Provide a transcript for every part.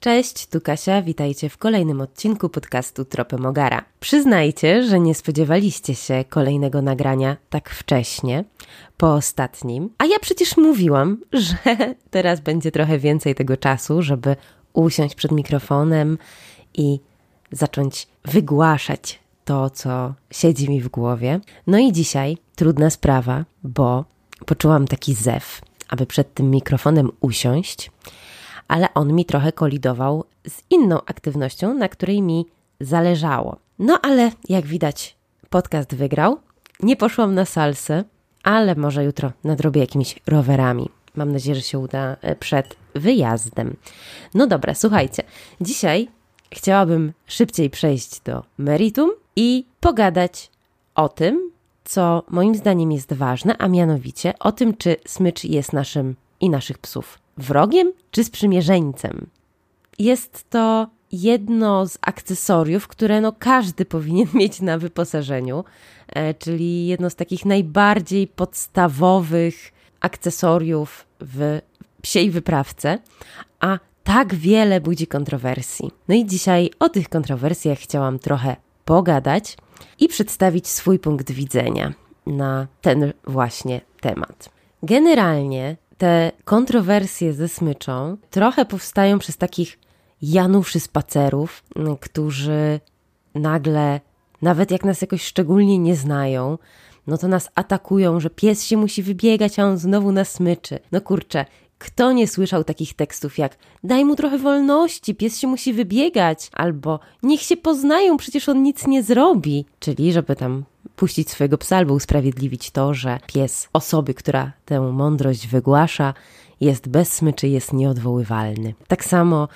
Cześć, tu Kasia, witajcie w kolejnym odcinku podcastu Tropy Mogara. Przyznajcie, że nie spodziewaliście się kolejnego nagrania tak wcześnie, po ostatnim, a ja przecież mówiłam, że teraz będzie trochę więcej tego czasu, żeby usiąść przed mikrofonem i zacząć wygłaszać to, co siedzi mi w głowie. No i dzisiaj trudna sprawa, bo poczułam taki zew, aby przed tym mikrofonem usiąść ale on mi trochę kolidował z inną aktywnością, na której mi zależało. No ale jak widać, podcast wygrał. Nie poszłam na salsę, ale może jutro nadrobię jakimiś rowerami. Mam nadzieję, że się uda e, przed wyjazdem. No dobra, słuchajcie. Dzisiaj chciałabym szybciej przejść do meritum i pogadać o tym, co moim zdaniem jest ważne, a mianowicie o tym, czy smycz jest naszym i naszych psów wrogiem czy sprzymierzeńcem. Jest to jedno z akcesoriów, które no każdy powinien mieć na wyposażeniu, e, czyli jedno z takich najbardziej podstawowych akcesoriów w psiej wyprawce, a tak wiele budzi kontrowersji. No i dzisiaj o tych kontrowersjach chciałam trochę pogadać i przedstawić swój punkt widzenia na ten właśnie temat. Generalnie te kontrowersje ze smyczą trochę powstają przez takich Januszy spacerów, którzy nagle, nawet jak nas jakoś szczególnie nie znają, no to nas atakują, że pies się musi wybiegać, a on znowu nas smyczy. No kurczę, kto nie słyszał takich tekstów jak daj mu trochę wolności, pies się musi wybiegać, albo niech się poznają, przecież on nic nie zrobi. Czyli, żeby tam puścić swojego psa albo usprawiedliwić to, że pies osoby, która tę mądrość wygłasza, jest bez smyczy, jest nieodwoływalny. Tak samo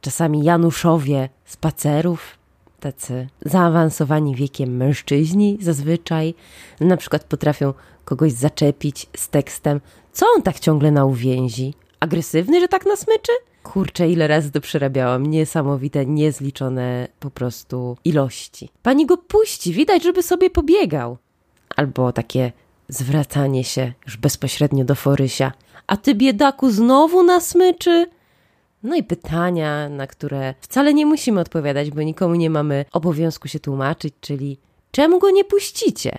czasami Januszowie spacerów, tacy zaawansowani wiekiem mężczyźni zazwyczaj, na przykład potrafią kogoś zaczepić z tekstem, co on tak ciągle na uwięzi? Agresywny, że tak nasmyczy? Kurczę, ile razy to przerabiałam. Niesamowite, niezliczone po prostu ilości. Pani go puści, widać, żeby sobie pobiegał. Albo takie zwracanie się już bezpośrednio do Forysia. A ty, biedaku, znowu na smyczy? No i pytania, na które wcale nie musimy odpowiadać, bo nikomu nie mamy obowiązku się tłumaczyć, czyli czemu go nie puścicie?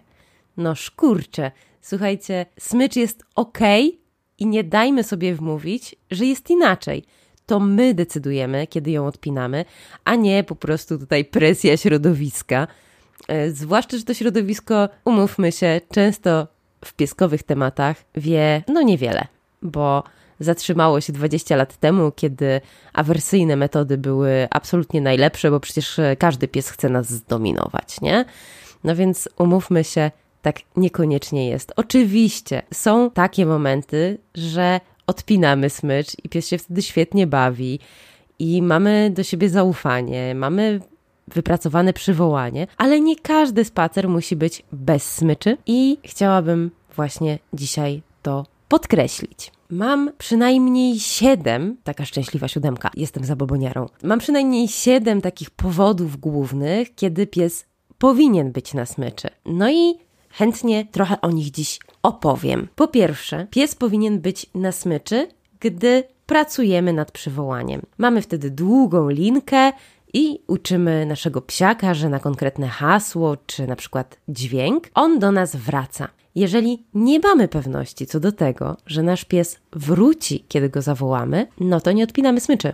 No szkurcze, słuchajcie, smycz jest ok i nie dajmy sobie wmówić, że jest inaczej to my decydujemy, kiedy ją odpinamy, a nie po prostu tutaj presja środowiska. E, zwłaszcza, że to środowisko, umówmy się, często w pieskowych tematach wie no niewiele, bo zatrzymało się 20 lat temu, kiedy awersyjne metody były absolutnie najlepsze, bo przecież każdy pies chce nas zdominować, nie? No więc umówmy się, tak niekoniecznie jest. Oczywiście są takie momenty, że odpinamy smycz i pies się wtedy świetnie bawi i mamy do siebie zaufanie, mamy wypracowane przywołanie, ale nie każdy spacer musi być bez smyczy i chciałabym właśnie dzisiaj to podkreślić. Mam przynajmniej siedem, taka szczęśliwa siódemka, jestem zaboboniarą. Mam przynajmniej siedem takich powodów głównych, kiedy pies powinien być na smyczy. No i chętnie trochę o nich dziś opowiem. Po pierwsze, pies powinien być na smyczy, gdy pracujemy nad przywołaniem. Mamy wtedy długą linkę i uczymy naszego psiaka, że na konkretne hasło czy na przykład dźwięk on do nas wraca. Jeżeli nie mamy pewności co do tego, że nasz pies wróci, kiedy go zawołamy, no to nie odpinamy smyczy.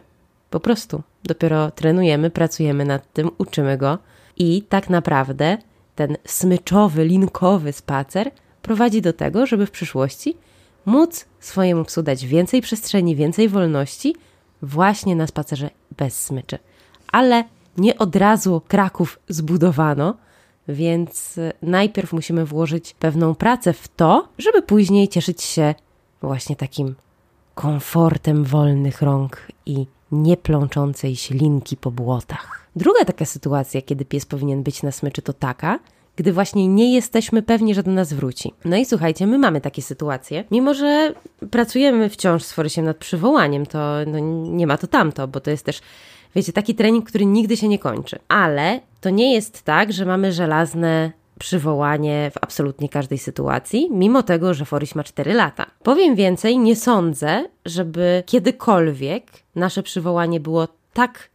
Po prostu. Dopiero trenujemy, pracujemy nad tym, uczymy go i tak naprawdę ten smyczowy, linkowy spacer prowadzi do tego, żeby w przyszłości móc swojemu psu dać więcej przestrzeni, więcej wolności właśnie na spacerze bez smyczy. Ale nie od razu Kraków zbudowano, więc najpierw musimy włożyć pewną pracę w to, żeby później cieszyć się właśnie takim komfortem wolnych rąk i nieplączącej się linki po błotach. Druga taka sytuacja, kiedy pies powinien być na smyczy, to taka, gdy właśnie nie jesteśmy pewni, że do nas wróci. No i słuchajcie, my mamy takie sytuacje, mimo że pracujemy wciąż z Forysiem nad przywołaniem, to no, nie ma to tamto, bo to jest też wiecie, taki trening, który nigdy się nie kończy. Ale to nie jest tak, że mamy żelazne przywołanie w absolutnie każdej sytuacji, mimo tego, że Foryś ma 4 lata. Powiem więcej, nie sądzę, żeby kiedykolwiek nasze przywołanie było tak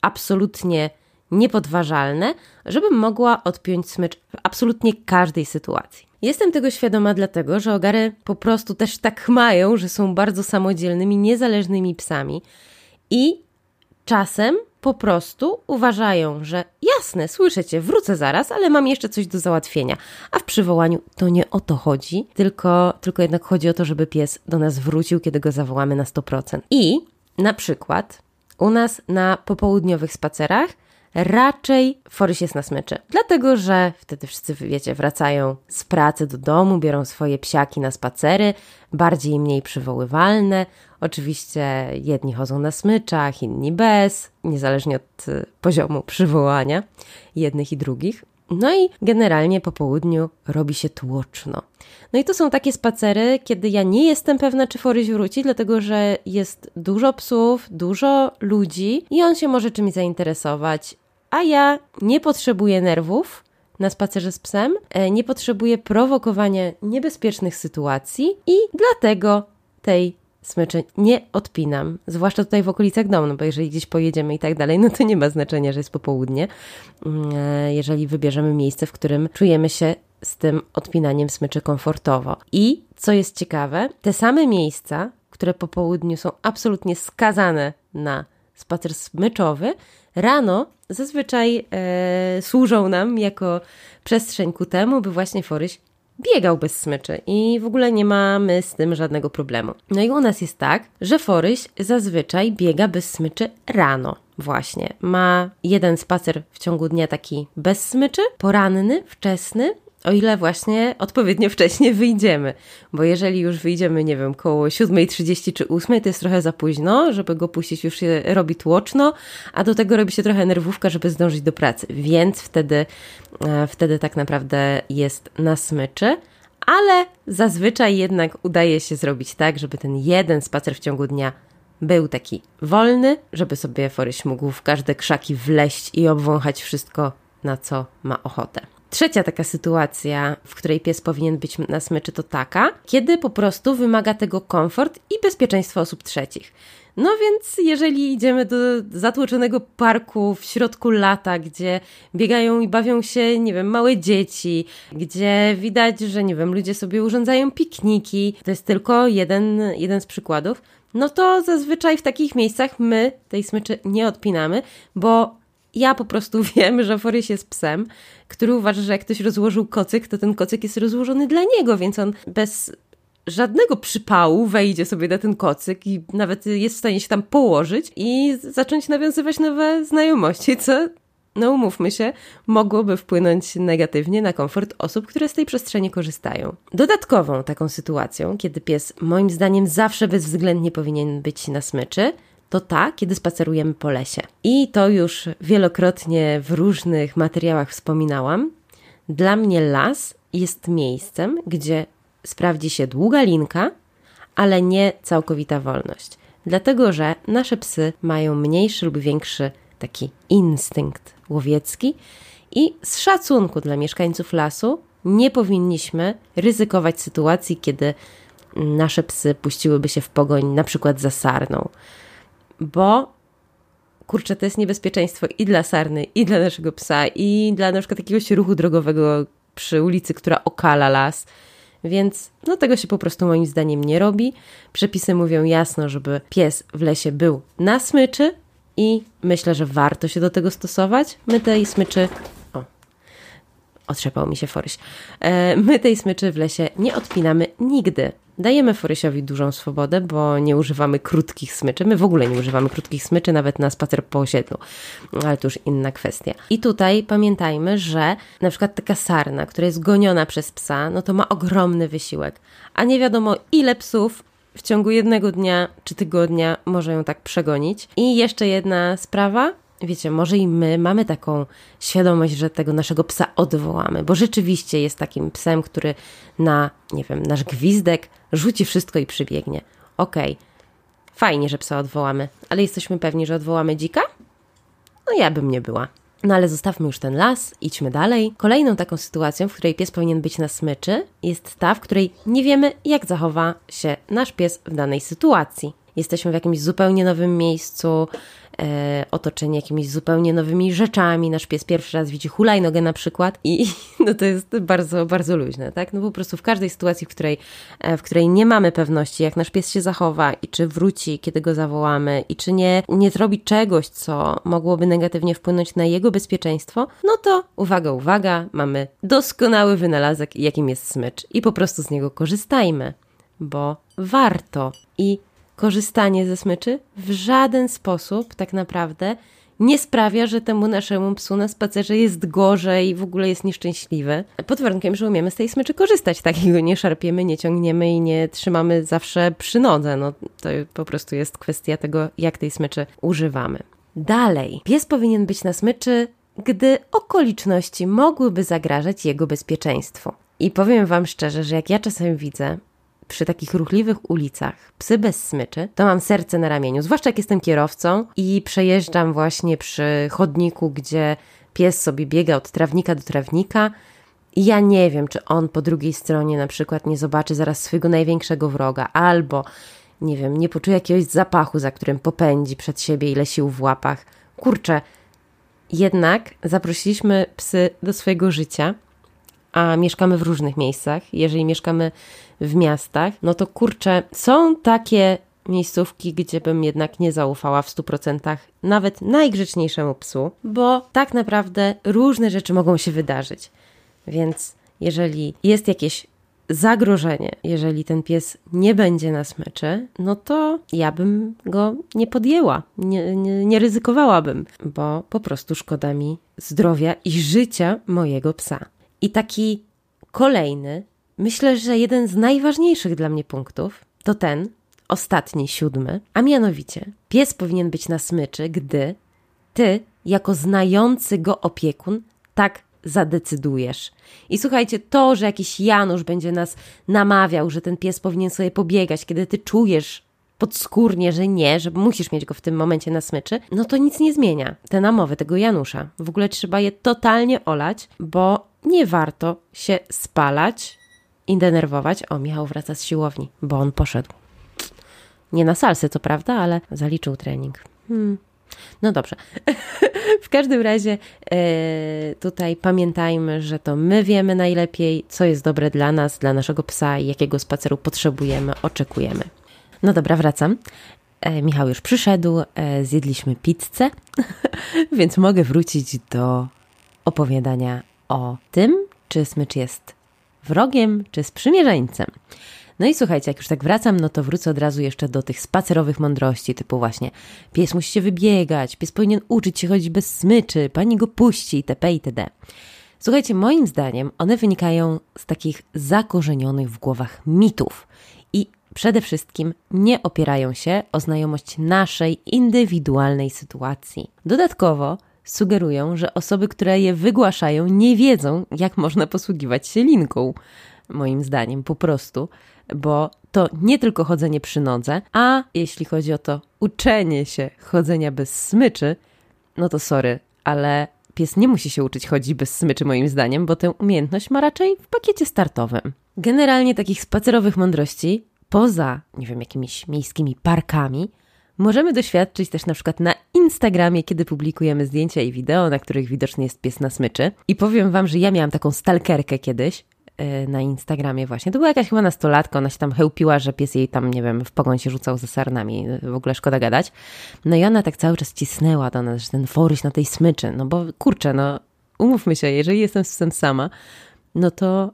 absolutnie niepodważalne, żebym mogła odpiąć smycz w absolutnie każdej sytuacji. Jestem tego świadoma dlatego, że ogary po prostu też tak mają, że są bardzo samodzielnymi, niezależnymi psami i czasem po prostu uważają, że jasne, słyszę cię, wrócę zaraz, ale mam jeszcze coś do załatwienia. A w przywołaniu to nie o to chodzi, tylko, tylko jednak chodzi o to, żeby pies do nas wrócił, kiedy go zawołamy na 100%. I na przykład u nas na popołudniowych spacerach raczej Forys jest na smyczy. Dlatego, że wtedy wszyscy, wiecie, wracają z pracy do domu, biorą swoje psiaki na spacery, bardziej i mniej przywoływalne. Oczywiście jedni chodzą na smyczach, inni bez, niezależnie od y, poziomu przywołania jednych i drugich. No i generalnie po południu robi się tłoczno. No i to są takie spacery, kiedy ja nie jestem pewna, czy Foryś wróci, dlatego że jest dużo psów, dużo ludzi i on się może czymś zainteresować, a ja nie potrzebuję nerwów na spacerze z psem, e, nie potrzebuję prowokowania niebezpiecznych sytuacji i dlatego tej smyczy nie odpinam, zwłaszcza tutaj w okolicach domu, no bo jeżeli gdzieś pojedziemy i tak dalej, no to nie ma znaczenia, że jest popołudnie, mm, e, jeżeli wybierzemy miejsce, w którym czujemy się z tym odpinaniem smyczy komfortowo. I co jest ciekawe, te same miejsca, które po południu są absolutnie skazane na spacer smyczowy, rano zazwyczaj e, służą nam jako przestrzeń ku temu, by właśnie Foryś biegał bez smyczy i w ogóle nie mamy z tym żadnego problemu. No i u nas jest tak, że Foryś zazwyczaj biega bez smyczy rano. Właśnie. Ma jeden spacer w ciągu dnia taki bez smyczy, poranny, wczesny o ile właśnie odpowiednio wcześnie wyjdziemy. Bo jeżeli już wyjdziemy, nie wiem, koło 7.30 czy 8.00, to jest trochę za późno, żeby go puścić, już się robi tłoczno, a do tego robi się trochę nerwówka, żeby zdążyć do pracy. Więc wtedy, e, wtedy tak naprawdę jest na smyczy. Ale zazwyczaj jednak udaje się zrobić tak, żeby ten jeden spacer w ciągu dnia był taki wolny, żeby sobie Foryś mógł w każde krzaki wleść i obwąchać wszystko, na co ma ochotę. Trzecia taka sytuacja, w której pies powinien być na smyczy, to taka, kiedy po prostu wymaga tego komfort i bezpieczeństwo osób trzecich. No więc jeżeli idziemy do zatłoczonego parku w środku lata, gdzie biegają i bawią się, nie wiem, małe dzieci, gdzie widać, że nie wiem, ludzie sobie urządzają pikniki, to jest tylko jeden, jeden z przykładów, no to zazwyczaj w takich miejscach my tej smyczy nie odpinamy, bo ja po prostu wiem, że Forys jest psem, który uważa, że jak ktoś rozłożył kocyk, to ten kocyk jest rozłożony dla niego, więc on bez żadnego przypału wejdzie sobie na ten kocyk i nawet jest w stanie się tam położyć i zacząć nawiązywać nowe znajomości, co, no umówmy się, mogłoby wpłynąć negatywnie na komfort osób, które z tej przestrzeni korzystają. Dodatkową taką sytuacją, kiedy pies moim zdaniem zawsze bezwzględnie powinien być na smyczy, to ta, kiedy spacerujemy po lesie. I to już wielokrotnie w różnych materiałach wspominałam. Dla mnie las jest miejscem, gdzie sprawdzi się długa linka, ale nie całkowita wolność. Dlatego, że nasze psy mają mniejszy lub większy taki instynkt łowiecki i z szacunku dla mieszkańców lasu nie powinniśmy ryzykować sytuacji, kiedy nasze psy puściłyby się w pogoń na przykład za sarną bo kurczę, to jest niebezpieczeństwo i dla sarny, i dla naszego psa, i dla na przykład jakiegoś ruchu drogowego przy ulicy, która okala las. Więc no tego się po prostu moim zdaniem nie robi. Przepisy mówią jasno, żeby pies w lesie był na smyczy i myślę, że warto się do tego stosować. My tej smyczy... O, otrzepał mi się foryś. E, my tej smyczy w lesie nie odpinamy nigdy. Dajemy Forysiowi dużą swobodę, bo nie używamy krótkich smyczy. My w ogóle nie używamy krótkich smyczy, nawet na spacer po osiedlu, ale to już inna kwestia. I tutaj pamiętajmy, że na przykład taka sarna, która jest goniona przez psa, no to ma ogromny wysiłek, a nie wiadomo ile psów w ciągu jednego dnia czy tygodnia może ją tak przegonić. I jeszcze jedna sprawa, wiecie, może i my mamy taką świadomość, że tego naszego psa odwołamy, bo rzeczywiście jest takim psem, który na, nie wiem, nasz gwizdek rzuci wszystko i przybiegnie. Okej, okay. fajnie, że psa odwołamy, ale jesteśmy pewni, że odwołamy dzika? No ja bym nie była. No ale zostawmy już ten las, idźmy dalej. Kolejną taką sytuacją, w której pies powinien być na smyczy, jest ta, w której nie wiemy, jak zachowa się nasz pies w danej sytuacji. Jesteśmy w jakimś zupełnie nowym miejscu, e, otoczeni jakimiś zupełnie nowymi rzeczami. Nasz pies pierwszy raz widzi hulajnogę na przykład i no to jest bardzo, bardzo luźne, tak? No po prostu w każdej sytuacji, w której, e, w której nie mamy pewności, jak nasz pies się zachowa i czy wróci, kiedy go zawołamy i czy nie, nie zrobi czegoś, co mogłoby negatywnie wpłynąć na jego bezpieczeństwo, no to uwaga, uwaga, mamy doskonały wynalazek, jakim jest smycz i po prostu z niego korzystajmy, bo warto i korzystanie ze smyczy w żaden sposób tak naprawdę nie sprawia, że temu naszemu psu na spacerze jest gorzej i w ogóle jest nieszczęśliwy. Pod warunkiem, że umiemy z tej smyczy korzystać, takiego nie szarpiemy, nie ciągniemy i nie trzymamy zawsze przy nodze. No, to po prostu jest kwestia tego, jak tej smyczy używamy. Dalej, pies powinien być na smyczy, gdy okoliczności mogłyby zagrażać jego bezpieczeństwu. I powiem Wam szczerze, że jak ja czasem widzę, przy takich ruchliwych ulicach, psy bez smyczy, to mam serce na ramieniu. Zwłaszcza jak jestem kierowcą i przejeżdżam właśnie przy chodniku, gdzie pies sobie biega od trawnika do trawnika. I ja nie wiem, czy on po drugiej stronie na przykład nie zobaczy zaraz swojego największego wroga, albo nie wiem, nie poczuje jakiegoś zapachu, za którym popędzi przed siebie ile sił w łapach. Kurczę, jednak zaprosiliśmy psy do swojego życia a mieszkamy w różnych miejscach, jeżeli mieszkamy w miastach, no to kurczę, są takie miejscówki, gdzie bym jednak nie zaufała w 100% nawet najgrzeczniejszemu psu, bo tak naprawdę różne rzeczy mogą się wydarzyć. Więc jeżeli jest jakieś zagrożenie, jeżeli ten pies nie będzie na smyczy, no to ja bym go nie podjęła, nie, nie, nie ryzykowałabym, bo po prostu szkoda mi zdrowia i życia mojego psa. I taki kolejny, myślę, że jeden z najważniejszych dla mnie punktów to ten, ostatni, siódmy, a mianowicie pies powinien być na smyczy, gdy ty, jako znający go opiekun, tak zadecydujesz. I słuchajcie, to, że jakiś Janusz będzie nas namawiał, że ten pies powinien sobie pobiegać, kiedy ty czujesz podskórnie, że nie, że musisz mieć go w tym momencie na smyczy, no to nic nie zmienia. Te namowy tego Janusza. W ogóle trzeba je totalnie olać, bo nie warto się spalać i denerwować. O, Michał wraca z siłowni, bo on poszedł. Nie na salsy, co prawda, ale zaliczył trening. Hmm. No dobrze. w każdym razie e, tutaj pamiętajmy, że to my wiemy najlepiej, co jest dobre dla nas, dla naszego psa i jakiego spaceru potrzebujemy, oczekujemy. No dobra, wracam. E, Michał już przyszedł, e, zjedliśmy pizzę, więc mogę wrócić do opowiadania o tym, czy smycz jest wrogiem, czy sprzymierzeńcem. No i słuchajcie, jak już tak wracam, no to wrócę od razu jeszcze do tych spacerowych mądrości, typu właśnie pies musi się wybiegać, pies powinien uczyć się chodzić bez smyczy, pani go puści, itp. itd. Słuchajcie, moim zdaniem one wynikają z takich zakorzenionych w głowach mitów przede wszystkim nie opierają się o znajomość naszej indywidualnej sytuacji. Dodatkowo sugerują, że osoby, które je wygłaszają, nie wiedzą, jak można posługiwać się linką. Moim zdaniem, po prostu, bo to nie tylko chodzenie przy nodze, a jeśli chodzi o to uczenie się chodzenia bez smyczy, no to sorry, ale pies nie musi się uczyć chodzić bez smyczy, moim zdaniem, bo tę umiejętność ma raczej w pakiecie startowym. Generalnie takich spacerowych mądrości, poza, nie wiem, jakimiś miejskimi parkami, Możemy doświadczyć też na przykład na Instagramie, kiedy publikujemy zdjęcia i wideo, na których widoczny jest pies na smyczy. I powiem Wam, że ja miałam taką stalkerkę kiedyś e, na Instagramie właśnie. To była jakaś chyba nastolatka, ona się tam chełpiła, że pies jej tam, nie wiem, w pogoń się rzucał ze sarnami. W ogóle szkoda gadać. No i ona tak cały czas cisnęła do nas, że ten foryś na tej smyczy. No bo kurczę, no umówmy się, jeżeli jestem z sama, no to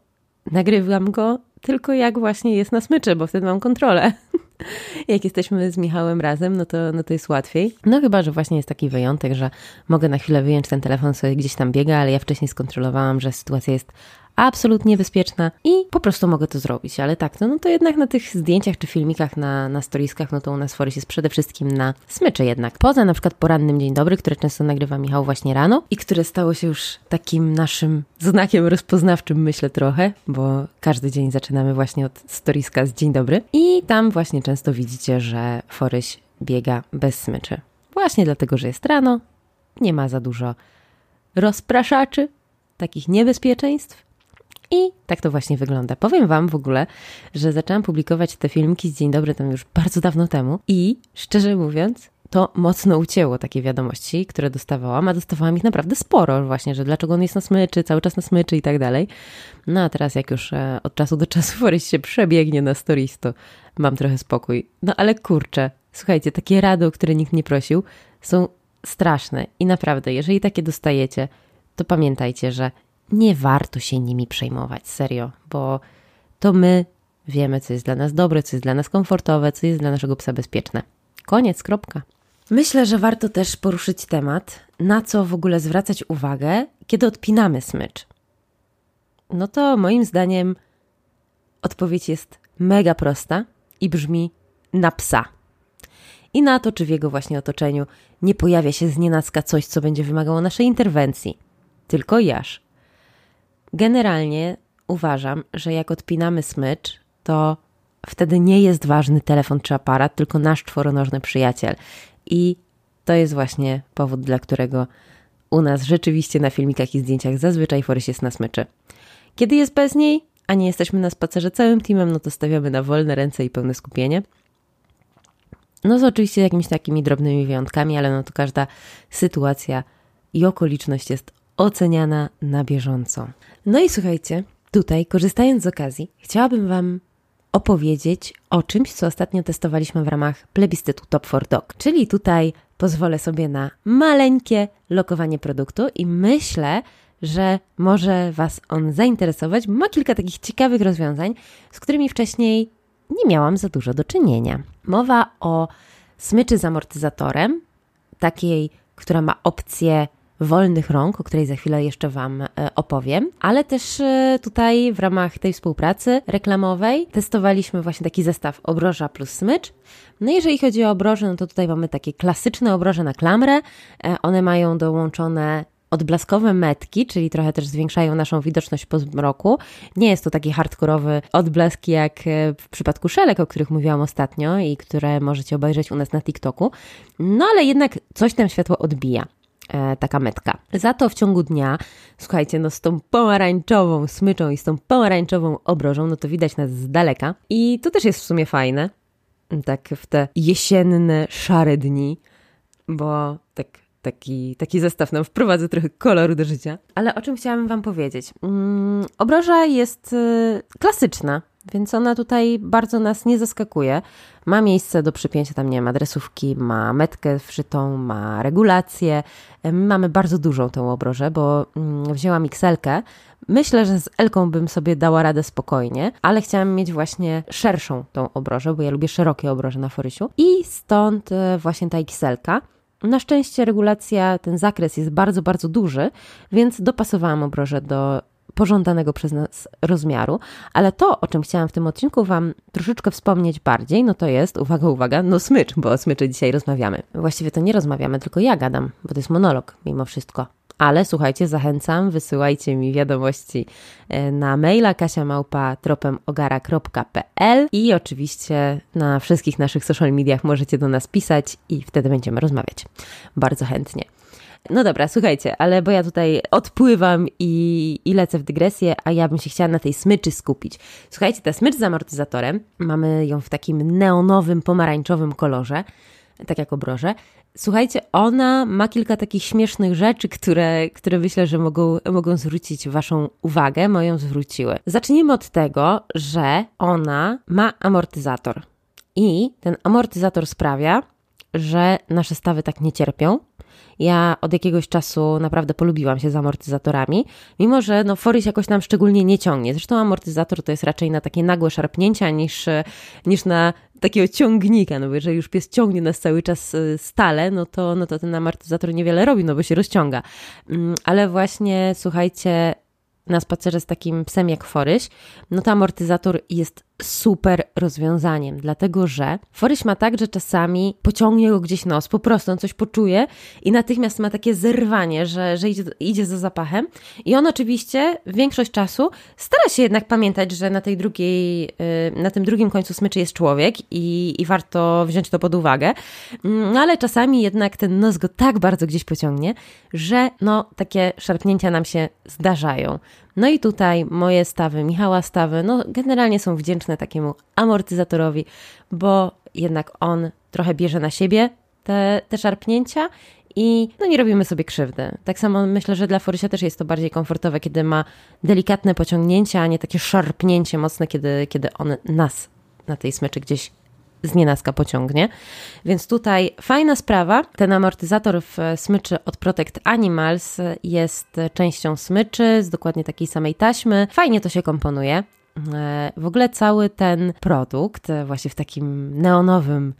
nagrywam go tylko jak właśnie jest na smyczy, bo wtedy mam kontrolę. jak jesteśmy z Michałem razem, no to, no to jest łatwiej. No chyba, że właśnie jest taki wyjątek, że mogę na chwilę wyjąć ten telefon, sobie gdzieś tam biega, ale ja wcześniej skontrolowałam, że sytuacja jest absolutnie bezpieczna i po prostu mogę to zrobić. Ale tak, no, no to jednak na tych zdjęciach czy filmikach na, na storiskach, no to u nas Forest jest przede wszystkim na smycze jednak. Poza na przykład porannym Dzień Dobry, które często nagrywa Michał właśnie rano i które stało się już takim naszym znakiem rozpoznawczym, myślę trochę, bo każdy dzień zaczynamy właśnie od storiska z Dzień Dobry i tam właśnie często widzicie, że Foryś biega bez smyczy. Właśnie dlatego, że jest rano, nie ma za dużo rozpraszaczy, takich niebezpieczeństw I tak to właśnie wygląda. Powiem Wam w ogóle, że zaczęłam publikować te filmiki z Dzień Dobry tam już bardzo dawno temu i szczerze mówiąc, to mocno ucięło takie wiadomości, które dostawałam, a dostawałam ich naprawdę sporo właśnie, że dlaczego on jest na smyczy, cały czas na smyczy i tak dalej. No a teraz jak już e, od czasu do czasu Forys się przebiegnie na stories, to mam trochę spokój. No ale kurczę, słuchajcie, takie rady, o które nikt nie prosił, są straszne i naprawdę, jeżeli takie dostajecie, to pamiętajcie, że nie warto się nimi przejmować, serio, bo to my wiemy, co jest dla nas dobre, co jest dla nas komfortowe, co jest dla naszego psa bezpieczne. Koniec, kropka. Myślę, że warto też poruszyć temat, na co w ogóle zwracać uwagę, kiedy odpinamy smycz. No to moim zdaniem odpowiedź jest mega prosta i brzmi na psa. I na to, czy w jego właśnie otoczeniu nie pojawia się znienacka coś, co będzie wymagało naszej interwencji. Tylko jaż. Generalnie uważam, że jak odpinamy smycz, to wtedy nie jest ważny telefon czy aparat, tylko nasz czworonożny przyjaciel. I to jest właśnie powód, dla którego u nas rzeczywiście na filmikach i zdjęciach zazwyczaj Forys jest na smyczy. Kiedy jest bez niej, a nie jesteśmy na spacerze całym teamem, no to stawiamy na wolne ręce i pełne skupienie. No z oczywiście jakimiś takimi drobnymi wyjątkami, ale no to każda sytuacja i okoliczność jest oceniana na bieżąco. No i słuchajcie, tutaj korzystając z okazji, chciałabym Wam opowiedzieć o czymś, co ostatnio testowaliśmy w ramach plebiscytu Top 4 Dog. Czyli tutaj pozwolę sobie na maleńkie lokowanie produktu i myślę, że może Was on zainteresować, ma kilka takich ciekawych rozwiązań, z którymi wcześniej nie miałam za dużo do czynienia. Mowa o smyczy z amortyzatorem, takiej, która ma opcję wolnych rąk, o której za chwilę jeszcze Wam e, opowiem, ale też e, tutaj w ramach tej współpracy reklamowej testowaliśmy właśnie taki zestaw obroża plus smycz. No jeżeli chodzi o obroże, no to tutaj mamy takie klasyczne obroże na klamrę. E, one mają dołączone odblaskowe metki, czyli trochę też zwiększają naszą widoczność po zmroku. Nie jest to taki hardkorowy odblask jak w przypadku szelek, o których mówiłam ostatnio i które możecie obejrzeć u nas na TikToku. No ale jednak coś tam światło odbija. E, taka metka. Za to w ciągu dnia, słuchajcie, no z tą pomarańczową smyczą i z tą pomarańczową obrożą, no to widać nas z daleka. I to też jest w sumie fajne, tak w te jesienne, szare dni, bo tak taki, taki zestaw nam wprowadza trochę koloru do życia. Ale o czym chciałam Wam powiedzieć? Mm, obroża jest y, klasyczna, więc ona tutaj bardzo nas nie zaskakuje. Ma miejsce do przypięcia, tam nie ma adresówki, ma metkę wszytą, ma regulację. Mamy bardzo dużą tę obrożę, bo mm, wzięłam XL-kę. Myślę, że z Elką bym sobie dała radę spokojnie, ale chciałam mieć właśnie szerszą tą obrożę, bo ja lubię szerokie obroże na forysiu. I stąd e, właśnie ta XL-ka. Na szczęście regulacja, ten zakres jest bardzo, bardzo duży, więc dopasowałam obrożę do pożądanego przez nas rozmiaru, ale to, o czym chciałam w tym odcinku Wam troszeczkę wspomnieć bardziej, no to jest, uwaga, uwaga, no smycz, bo o smyczy dzisiaj rozmawiamy. Właściwie to nie rozmawiamy, tylko ja gadam, bo to jest monolog mimo wszystko. Ale słuchajcie, zachęcam, wysyłajcie mi wiadomości e, na maila kasiamałpa.tropemogara.pl i oczywiście na wszystkich naszych social mediach możecie do nas pisać i wtedy będziemy rozmawiać. Bardzo chętnie. No dobra, słuchajcie, ale bo ja tutaj odpływam i, i lecę w dygresję, a ja bym się chciała na tej smyczy skupić. Słuchajcie, ta smycz z amortyzatorem, mamy ją w takim neonowym, pomarańczowym kolorze, tak jak obroże. Słuchajcie, ona ma kilka takich śmiesznych rzeczy, które, które myślę, że mogą, mogą zwrócić Waszą uwagę, moją zwróciły. Zacznijmy od tego, że ona ma amortyzator. I ten amortyzator sprawia, że nasze stawy tak nie cierpią, ja od jakiegoś czasu naprawdę polubiłam się z amortyzatorami, mimo że no, Forys jakoś nam szczególnie nie ciągnie. Zresztą amortyzator to jest raczej na takie nagłe szarpnięcia niż, niż na takiego ciągnika, no bo jeżeli już pies ciągnie nas cały czas y, stale, no to, no to ten amortyzator niewiele robi, no bo się rozciąga. Mm, ale właśnie, słuchajcie, na spacerze z takim psem jak Foryś, no to amortyzator jest super rozwiązaniem, dlatego że Foryś ma tak, że czasami pociągnie go gdzieś nos, po prostu on coś poczuje i natychmiast ma takie zerwanie, że, że idzie, idzie za zapachem i on oczywiście większość czasu stara się jednak pamiętać, że na tej drugiej, y, na tym drugim końcu smyczy jest człowiek i, i warto wziąć to pod uwagę, no ale czasami jednak ten nos go tak bardzo gdzieś pociągnie, że no takie szarpnięcia nam się zdarzają. No i tutaj moje stawy, Michała stawy, no generalnie są wdzięczne takiemu amortyzatorowi, bo jednak on trochę bierze na siebie te, te szarpnięcia i no nie robimy sobie krzywdy. Tak samo myślę, że dla Forysia też jest to bardziej komfortowe, kiedy ma delikatne pociągnięcia, a nie takie szarpnięcie mocne, kiedy, kiedy on nas na tej smyczy gdzieś z pociągnie. Więc tutaj fajna sprawa. Ten amortyzator w smyczy od Protect Animals jest częścią smyczy z dokładnie takiej samej taśmy. Fajnie to się komponuje. E, w ogóle cały ten produkt, właśnie w takim neonowym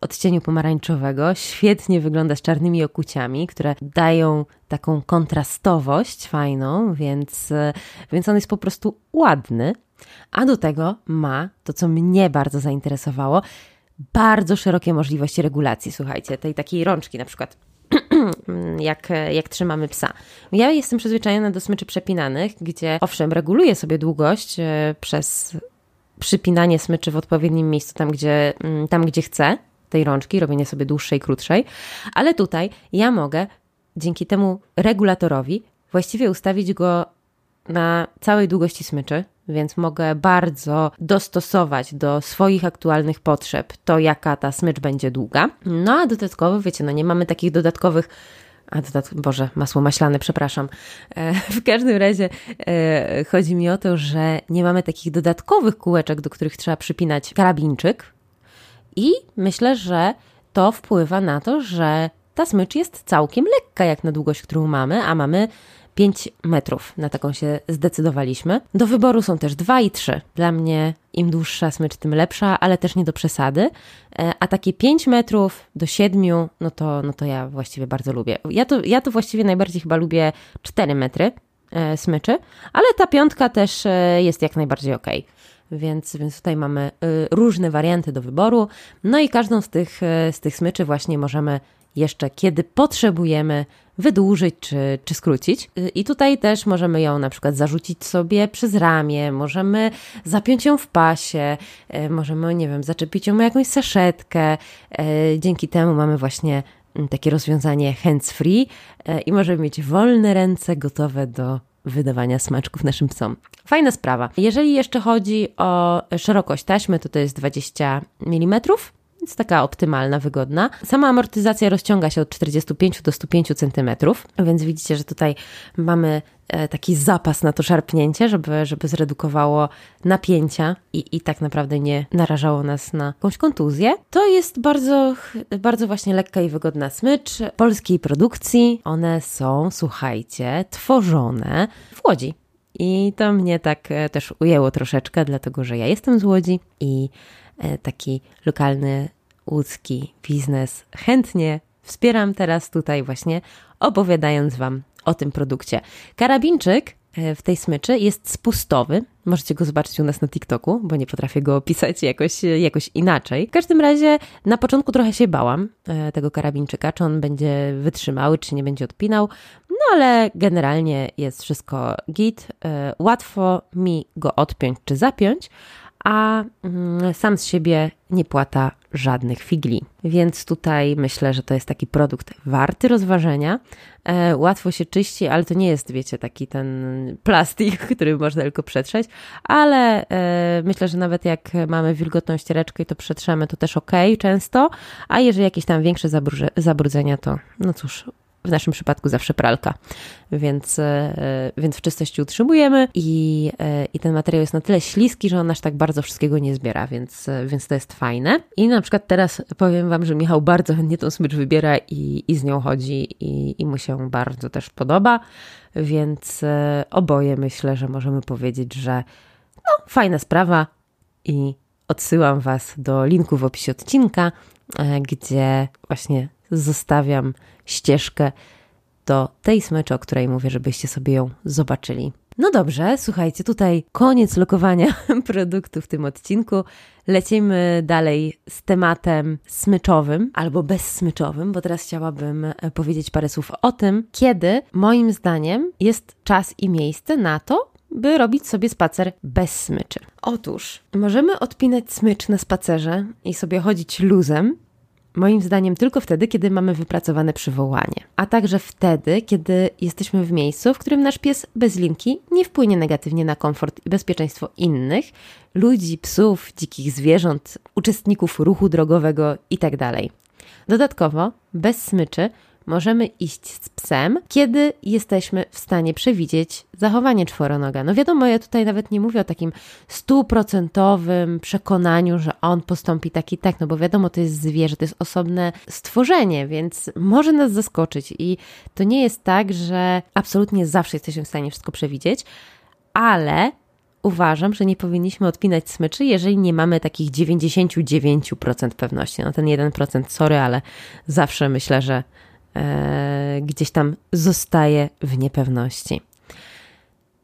odcieniu pomarańczowego, świetnie wygląda z czarnymi okuciami, które dają taką kontrastowość fajną, więc, więc on jest po prostu ładny. A do tego ma to, co mnie bardzo zainteresowało, bardzo szerokie możliwości regulacji. Słuchajcie, tej takiej rączki na przykład. jak, jak trzymamy psa. Ja jestem przyzwyczajona do smyczy przepinanych, gdzie owszem, reguluję sobie długość e, przez przypinanie smyczy w odpowiednim miejscu, tam gdzie, mm, tam, gdzie chcę, tej rączki, robienie sobie dłuższej, krótszej, ale tutaj ja mogę dzięki temu regulatorowi właściwie ustawić go na całej długości smyczy, więc mogę bardzo dostosować do swoich aktualnych potrzeb to, jaka ta smycz będzie długa. No a dodatkowo, wiecie, no nie mamy takich dodatkowych a dodat... Boże, masło maślane, przepraszam. E, w każdym razie e, chodzi mi o to, że nie mamy takich dodatkowych kółeczek, do których trzeba przypinać karabinczyk. I myślę, że to wpływa na to, że ta smycz jest całkiem lekka jak na długość, którą mamy, a mamy 5 metrów. Na taką się zdecydowaliśmy. Do wyboru są też 2 i 3. Dla mnie im dłuższa smycz, tym lepsza, ale też nie do przesady. E, a takie 5 metrów do 7, no to, no to ja właściwie bardzo lubię. Ja to, ja to właściwie najbardziej chyba lubię 4 metry e, smyczy, ale ta piątka też e, jest jak najbardziej ok. Więc, więc tutaj mamy różne warianty do wyboru. No i każdą z tych, z tych smyczy właśnie możemy jeszcze, kiedy potrzebujemy, wydłużyć czy, czy skrócić. I tutaj też możemy ją na przykład zarzucić sobie przez ramię, możemy zapiąć ją w pasie, e, możemy, nie wiem, zaczepić ją jakąś saszetkę. E, dzięki temu mamy właśnie mm, takie rozwiązanie hands-free i możemy mieć wolne ręce gotowe do wydawania smaczków naszym psom. Fajna sprawa. Jeżeli jeszcze chodzi o szerokość taśmy, to to jest 20 mm więc taka optymalna, wygodna. Sama amortyzacja rozciąga się od 45 do 105 cm, więc widzicie, że tutaj mamy e, taki zapas na to szarpnięcie, żeby, żeby zredukowało napięcia i, i tak naprawdę nie narażało nas na jakąś kontuzję. To jest bardzo, bardzo właśnie lekka i wygodna smycz polskiej produkcji. One są, słuchajcie, tworzone w Łodzi. I to mnie tak e, też ujęło troszeczkę, dlatego że ja jestem z Łodzi i taki lokalny łódzki biznes. Chętnie wspieram teraz tutaj właśnie opowiadając Wam o tym produkcie. Karabinczyk e, w tej smyczy jest spustowy. Możecie go zobaczyć u nas na TikToku, bo nie potrafię go opisać jakoś, jakoś inaczej. W każdym razie na początku trochę się bałam e, tego karabinczyka, czy on będzie wytrzymały, czy nie będzie odpinał. No ale generalnie jest wszystko git. Łatwo mi go odpiąć czy zapiąć, a mm, sam z siebie nie płata żadnych figli. Więc tutaj myślę, że to jest taki produkt warty rozważenia. E, łatwo się czyści, ale to nie jest, wiecie, taki ten plastik, który można tylko przetrzeć, ale e, myślę, że nawet jak mamy wilgotną ściereczkę i to przetrzemy, to też ok często, a jeżeli jakieś tam większe zabrudzenia, to no cóż, w naszym przypadku zawsze pralka, więc, e, więc w czystości utrzymujemy i, e, i ten materiał jest na tyle śliski, że on aż tak bardzo wszystkiego nie zbiera, więc, e, więc to jest fajne. I na przykład teraz powiem Wam, że Michał bardzo chętnie tą smycz wybiera i, i z nią chodzi i, i mu się bardzo też podoba, więc oboje myślę, że możemy powiedzieć, że no, fajna sprawa i odsyłam Was do linku w opisie odcinka, gdzie właśnie zostawiam ścieżkę do tej smyczy, o której mówię, żebyście sobie ją zobaczyli. No dobrze, słuchajcie, tutaj koniec lokowania produktu w tym odcinku. Lecimy dalej z tematem smyczowym albo bezsmyczowym, bo teraz chciałabym e, powiedzieć parę słów o tym, kiedy moim zdaniem jest czas i miejsce na to, by robić sobie spacer bez smyczy. Otóż możemy odpinać smycz na spacerze i sobie chodzić luzem, Moim zdaniem tylko wtedy, kiedy mamy wypracowane przywołanie, a także wtedy, kiedy jesteśmy w miejscu, w którym nasz pies bez linki nie wpłynie negatywnie na komfort i bezpieczeństwo innych, ludzi, psów, dzikich zwierząt, uczestników ruchu drogowego itd. Dodatkowo, bez smyczy możemy iść z psem, kiedy jesteśmy w stanie przewidzieć zachowanie czworonoga. No wiadomo, ja tutaj nawet nie mówię o takim stuprocentowym przekonaniu, że on postąpi tak i tak, no bo wiadomo, to jest zwierzę, to jest osobne stworzenie, więc może nas zaskoczyć i to nie jest tak, że absolutnie zawsze jesteśmy w stanie wszystko przewidzieć, ale uważam, że nie powinniśmy odpinać smyczy, jeżeli nie mamy takich 99% pewności. No ten 1% sorry, ale zawsze myślę, że gdzieś tam zostaje w niepewności.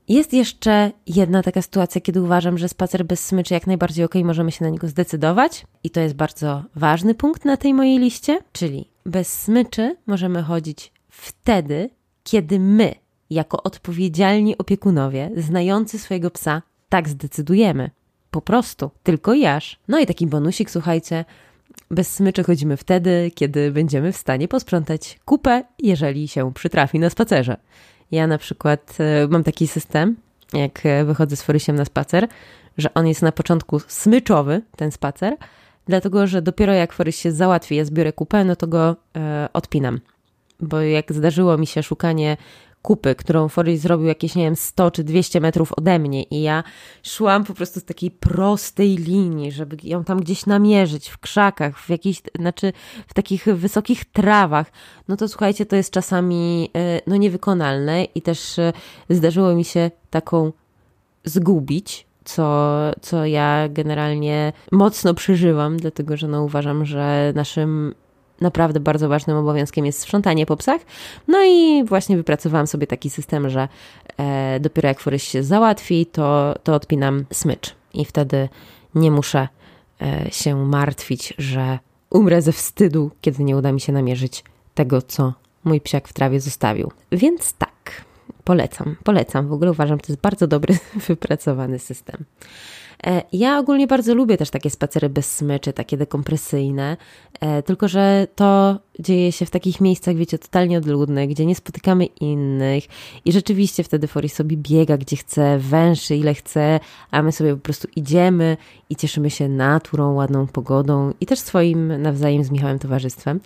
Jest jeszcze jedna taka sytuacja, kiedy uważam, że spacer bez smyczy jak najbardziej ok, możemy się na niego zdecydować, i to jest bardzo ważny punkt na tej mojej liście, czyli bez smyczy możemy chodzić wtedy, kiedy my, jako odpowiedzialni opiekunowie, znający swojego psa, tak zdecydujemy. Po prostu, tylko jaż. No i taki bonusik, słuchajcie, bez smyczy chodzimy wtedy, kiedy będziemy w stanie posprzątać kupę, jeżeli się przytrafi na spacerze. Ja na przykład e, mam taki system, jak e, wychodzę z Forysiem na spacer, że on jest na początku smyczowy, ten spacer, dlatego że dopiero jak Forys się załatwi, ja zbiorę kupę, no to go e, odpinam. Bo jak zdarzyło mi się szukanie kupy, którą Forrest zrobił jakieś, nie wiem, 100 czy 200 metrów ode mnie i ja szłam po prostu z takiej prostej linii, żeby ją tam gdzieś namierzyć, w krzakach, w jakichś, znaczy w takich wysokich trawach, no to słuchajcie, to jest czasami e, no niewykonalne i też e, zdarzyło mi się taką zgubić, co, co ja generalnie mocno przeżywam, dlatego że no uważam, że naszym naprawdę bardzo ważnym obowiązkiem jest sprzątanie po psach. No i właśnie wypracowałam sobie taki system, że e, dopiero jak Forys się załatwi, to, to odpinam smycz i wtedy nie muszę e, się martwić, że umrę ze wstydu, kiedy nie uda mi się namierzyć tego, co mój psiak w trawie zostawił. Więc tak, polecam, polecam. W ogóle uważam, to jest bardzo dobry, wypracowany system. E, ja ogólnie bardzo lubię też takie spacery bez smyczy, takie dekompresyjne, e, tylko że to dzieje się w takich miejscach, wiecie, totalnie odludnych, gdzie nie spotykamy innych i rzeczywiście wtedy Fori sobie biega, gdzie chce, węszy ile chce, a my sobie po prostu idziemy i cieszymy się naturą, ładną pogodą i też swoim nawzajem z Michałem towarzystwem.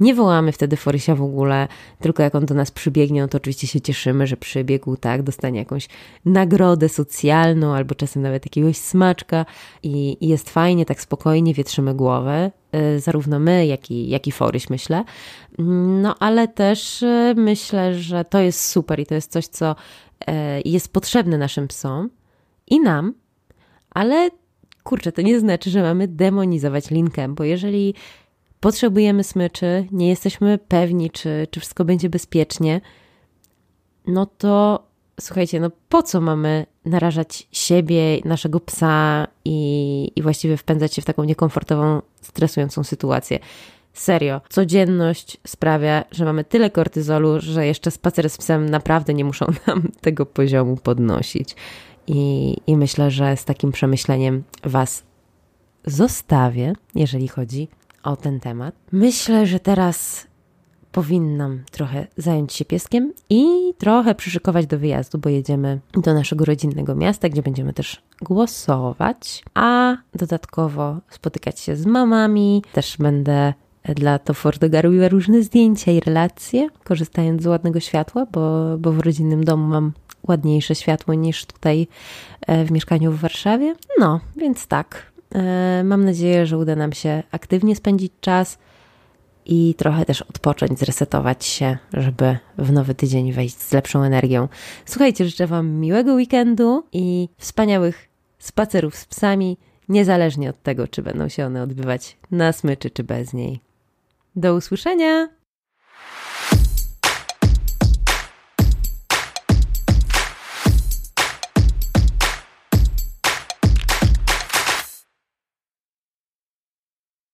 Nie wołamy wtedy Forysia w ogóle, tylko jak on do nas przybiegnie, no to oczywiście się cieszymy, że przybiegł, tak, dostanie jakąś nagrodę socjalną albo czasem nawet jakiegoś smaczka i, i jest fajnie, tak spokojnie wietrzymy głowę, zarówno my, jak i, jak i Foryś, myślę. No ale też y, myślę, że to jest super i to jest coś, co y, jest potrzebne naszym psom i nam, ale kurczę, to nie znaczy, że mamy demonizować linkę, bo jeżeli potrzebujemy smyczy, nie jesteśmy pewni, czy, czy wszystko będzie bezpiecznie, no to słuchajcie, no po co mamy narażać siebie, naszego psa i, i właściwie wpędzać się w taką niekomfortową, stresującą sytuację? Serio, codzienność sprawia, że mamy tyle kortyzolu, że jeszcze spacer z psem naprawdę nie muszą nam tego poziomu podnosić. I, I myślę, że z takim przemyśleniem Was zostawię, jeżeli chodzi o ten temat. Myślę, że teraz powinnam trochę zająć się pieskiem i trochę przyszykować do wyjazdu, bo jedziemy do naszego rodzinnego miasta, gdzie będziemy też głosować, a dodatkowo spotykać się z mamami. Też będę dla to Fordoga robiła różne zdjęcia i relacje, korzystając z ładnego światła, bo, bo w rodzinnym domu mam ładniejsze światło niż tutaj e, w mieszkaniu w Warszawie. No, więc tak. E, mam nadzieję, że uda nam się aktywnie spędzić czas i trochę też odpocząć, zresetować się, żeby w nowy tydzień wejść z lepszą energią. Słuchajcie, życzę Wam miłego weekendu i wspaniałych spacerów z psami, niezależnie od tego, czy będą się one odbywać na smyczy, czy bez niej. Do usłyszenia!